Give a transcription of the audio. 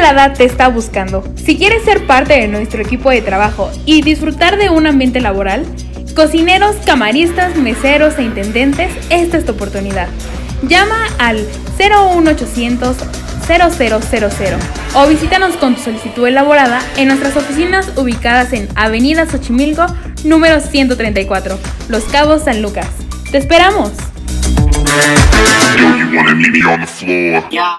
Alada te está buscando. Si quieres ser parte de nuestro equipo de trabajo y disfrutar de un ambiente laboral, cocineros, camaristas, meseros e intendentes, esta es tu oportunidad. Llama al 01800 0000 o visítanos con tu solicitud elaborada en nuestras oficinas ubicadas en Avenida Xochimilco, número 134, Los Cabos San Lucas. ¡Te esperamos!